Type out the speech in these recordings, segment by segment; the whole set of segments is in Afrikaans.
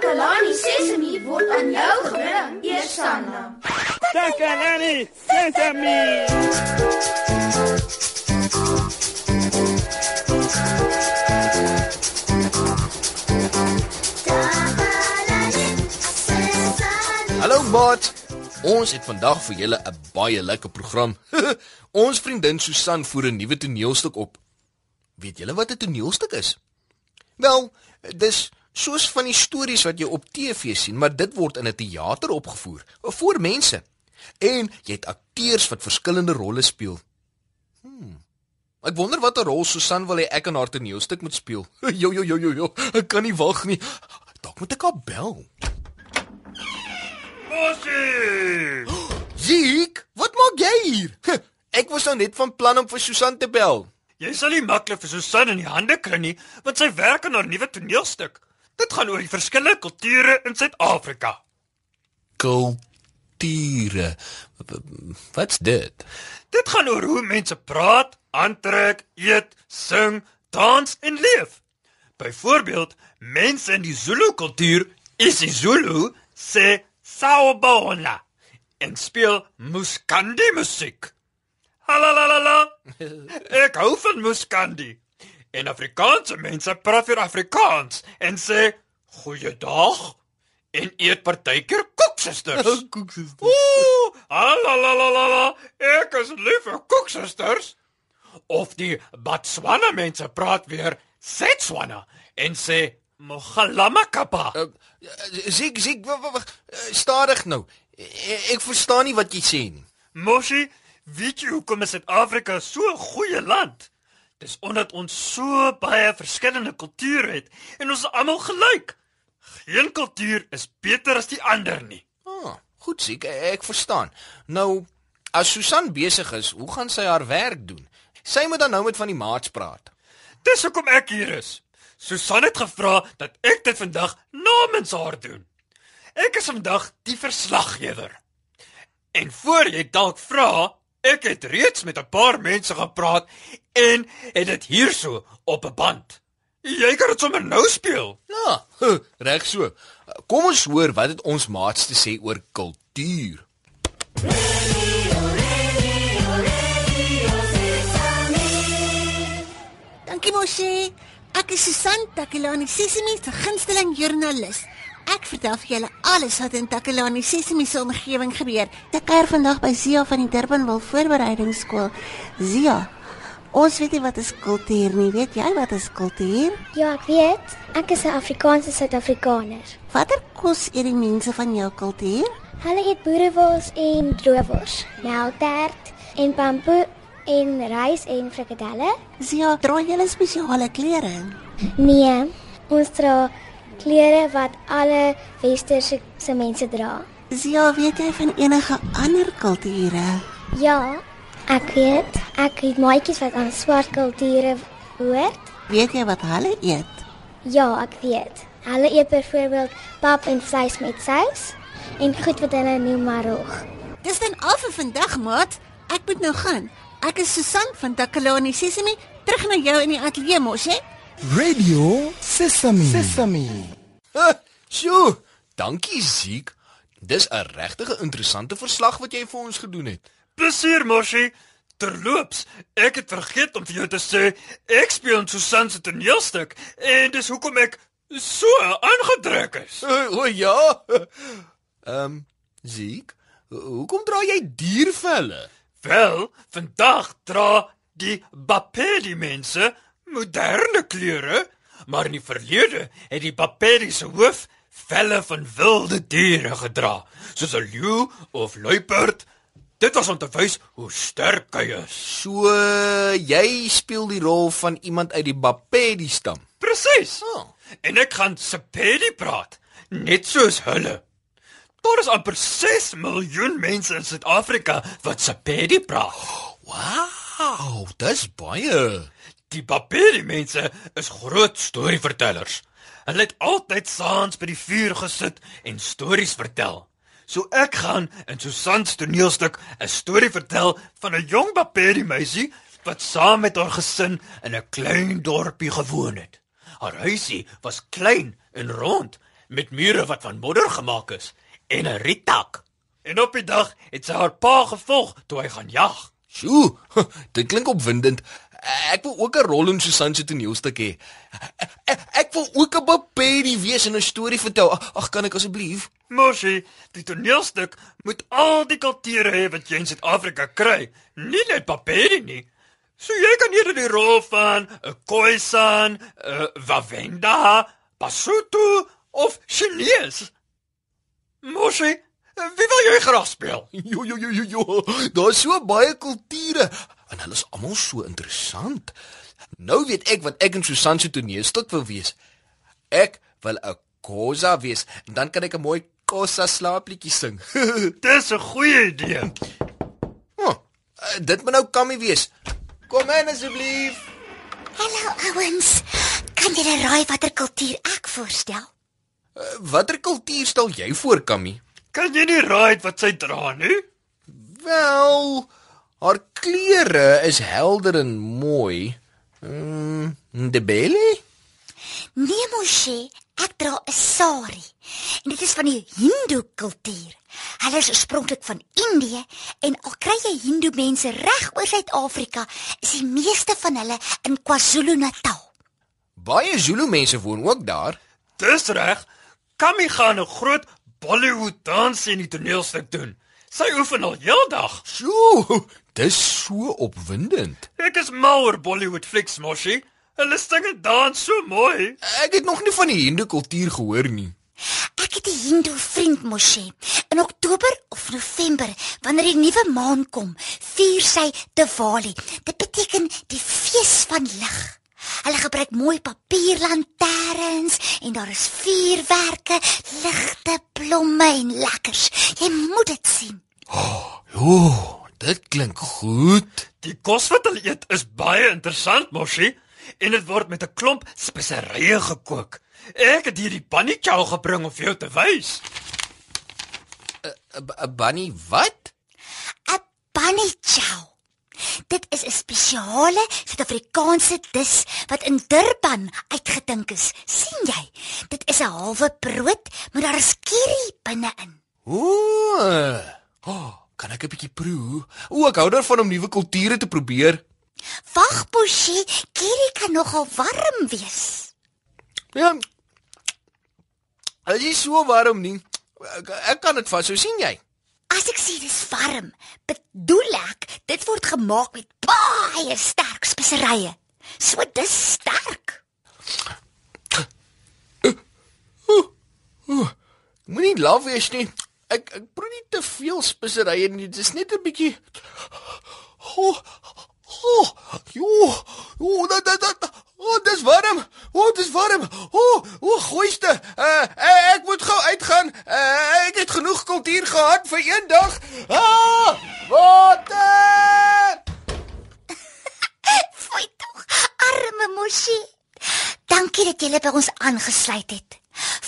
Takalani Sesemi word aan jou gebring, Eersanna. Takalani Sesemi. Hallo Bot. Ons het vandag vir julle 'n baie lekker program. ons vriendin Susan voer 'n nuwe toneelstuk op. Weet julle wat 'n toneelstuk is? Wel, dis soos van die stories wat jy op TV sien, maar dit word in 'n teater opgevoer voor mense. En jy het akteurs wat verskillende rolle speel. Hmm. Ek wonder watter rol Susan wil hê ek in haar toneelstuk moet speel. Jo jo jo jo jo, ek kan nie wag nie. Dalk moet ek haar bel. Mosie! Ziek, wat maak jy hier? Ek was nou net van plan om vir Susan te bel. Jy sal nie maklik vir Susan in die hande kry nie, want sy werk aan haar nuwe toneelstuk. Dit gaan oor die verskillende kulture in Suid-Afrika. Kulture. Wat's dit? Dit gaan oor hoe mense praat, aantrek, eet, sing, dans en leef. Byvoorbeeld, mense in die Zulu kultuur, isiZulu, sê sawubona en speel muskandi musiek. Halalalala. Ek hou van muskandi. En Afrikaanse mense praat vir Afrikaans en sê goeiedag en eet partykeer koeksusters. Koeksusters. Ooh, halalalala. Ek is lief vir koeksusters. Of die Botswana mense praat weer Setswana en sê mogalamakapa. Uh, Ziek, ziek, wag, wag, wag. Uh, stadig nou. Ek, ek verstaan nie wat jy sê nie. Moshi, weet jy hoekom is Suid-Afrika so 'n goeie land? Dis omdat ons so baie verskillende kulture het en ons is almal gelyk. Geen kultuur is beter as die ander nie. Ah, goed ziek, ek verstaan. Nou, as Susan besig is, hoe gaan sy haar werk doen? Sy moet dan nou met van die maats praat. Dis hoekom ek hier is. Susan het gevra dat ek dit vandag namens haar doen. Ek is vandag die verslaggewer. En voor jy dalk vra, ek het reeds met 'n paar mense gepraat en het dit hierso op 'n band. Jy kan dit sommer nou speel. Ja, reg so. Kom ons hoor wat het ons maats te sê oor kultuur. Dankie Moshi. Ek is Susan Takelani Sesimi se gunsteling joernalis. Ek vertel vir julle alles wat in Takelani Sesimi se omgewing gebeur. Ek kuier vandag by Zia van die Durbanville Voorbereidingsskool. Zia, ons weet nie wat is kultuur nie. Weet jy wat is kultuur? Ja, ek weet. Ek is 'n Afrikaanse Suid-Afrikaner. Watter kos eet die mense van jou kultuur? Hulle eet boerewors en droewors, melktert en pampoe en rys en frikadelle. Zia, dra jy spesiale klere? Nee, ons dra klere wat alle westerse se mense dra. Zia, weet jy van enige ander kulture? Ja, ek weet. Ek het maatjies wat aan swart kulture hoort. Weet jy wat hulle eet? Ja, ek weet. Hulle eet byvoorbeeld pap en vleis met sous en goed wat hulle noem marog. Dis dan al vir vandag, maat. Ek moet nou gaan. Ek is Susan van Takalani Sesimi, terug na jou in die ateljee mos, hè? Radio Sesame. Sesame. Sjoe, dankie Ziek. Dis 'n regtig interessante verslag wat jy vir ons gedoen het. Plesier, Moshi. Terloops, ek het vergeet om vir jou te sê ek speel in Susan se toneelstuk en dis hoekom ek so aangedruk is. O, o ja. Ehm, um, Ziek, hoekom dra jy diervelle? Wel, vandag dra die Bapedi mense moderne klere, maar in die verlede het die Bapedi se hoof velle van wilde diere gedra, soos 'n leeu of luiperd. Dit was om te wys hoe sterk hy is. So jy speel die rol van iemand uit die Bapedi stam. Presies. Oh. En ek gaan Sepedi praat, net soos hulle. Daar is amper 6 miljoen mense in Suid-Afrika wat Sepedi praat. Wow, dis baie. Die Bapedi mense is groot storievertellers. Hulle het altyd saans by die vuur gesit en stories vertel. So ek gaan in Susan se toneelstuk 'n storie vertel van 'n jong Bapedi meisie wat saam met haar gesin in 'n klein dorpie gewoon het. Haar huisie was klein en rond met mure wat van modder gemaak is en 'n riettak. En op die dag het sy haar pa gevolg toe hy gaan jag. Sjoe, dit klink opwindend. Ek wil ook 'n rol in Susan se toneelstuk hê. Ek, ek wil ook 'n Bappedi wees en 'n storie vertel. Ag, kan ek asseblief? Moshi, die toneelstuk moet al die kulture hê wat jy in Suid-Afrika kry, nie net Papedi nie. So jy kan hier die rol van 'n Khoisan, 'n Wavenda, Basotho of Chinese. Moshi, wie wil jy graag speel? Jo jo jo jo jo. Daar's so baie kulture en hulle is almal so interessant. Nou weet ek wat ek in Susan se toneelstuk wil wees. Ek wil 'n Khoza wees en dan kan ek 'n mooi Khoza slaapliedjie sing. Dis 'n goeie idee. oh, dit moet nou Kammy wees. Kom in asseblief. Hallo ouens. Kan julle raai watter kultuur ek voorstel? Uh, watter kultuur stel jy voor, Kammy? Kan jy nie raai wat sy dra nie? Wel, haar klere is helder en mooi. Mm, de Belle? Nee, Moshe, ek dra 'n sari. En dit is van die Hindu kultuur. Hulle is oorspronklik van Indië en al kry jy Hindu mense reg oor Suid-Afrika, is die meeste van hulle in KwaZulu-Natal. Baie Zulu mense woon ook daar. Dis reg. Kammy gaan 'n groot Bollywood dans in die toneelstuk doen. Sy oefen al heeldag. Sjoe, dis so opwindend. Ek is mal oor Bollywood flieks, Moshi. Hulle sing en dans so mooi. Ek het nog nie van die Hindu kultuur gehoor nie. Ek het 'n Hindu vriend Moshe. In Oktober of November, wanneer die nuwe maan kom, vier sy Diwali. Dit beteken die fees van lig. Hulle gebruik mooi papierlanterns en daar is vuurwerke, ligte, blomme en lekkers. Jy moet dit sien. O, dit klink goed. Die kos wat hulle eet is baie interessant, Moshi, en dit word met 'n klomp speserye gekook. Ek het hierdie bunny chow gebring om vir jou te wys. 'n Bunny wat? 'n Bunny chow. Dit is 'n spesiale Suid-Afrikaanse dis wat in Durban uitgedink is. sien jy? Dit is 'n halwe brood, maar daar is curry binne-in. O, oh, kan ek 'n bietjie proe? O, ek hou daarvan om nuwe kulture te probeer. Wag, Boshi, curry kan nogal warm wees. Ja. Dit is so warm nie. Ek, ek kan dit vashou, sien jy? As ek sê dis warm, bedoel ek dit word gemaak met baie sterk speserye. So dis sterk. Moenie laf wees nie. Ek ek proe nie te veel speserye nie. Dit is net 'n bietjie O, oh, jo, o, dat dat dat. O, oh, dis warm. O, oh, dis warm. O, oh, o, oh, gooiste. Uh, ek moet gou uitgaan. Uh, ek het genoeg kultuur gehad vir een dag. Ah, water! Fooi tog, arme Moshi. Dankie dat jy by ons aangesluit het.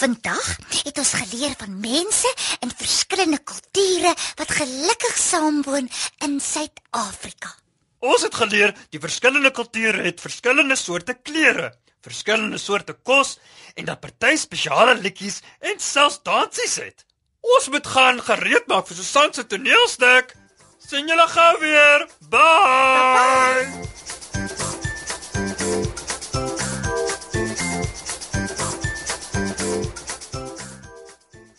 Vandag het ons geleer van mense in verskillende kulture wat gelukkig saamwoon in Suid-Afrika. Ons het geleer die verskillende kulture het verskillende soorte klere, verskillende soorte kos en dat party spesiale liedjies en selfs dansies het. Ons moet gaan gereed maak vir Susan se toneelstuk. Sien julle gou weer. Bye.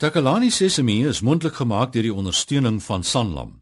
Takalani Sesemi is mondelik gemaak deur die ondersteuning van Sanlam.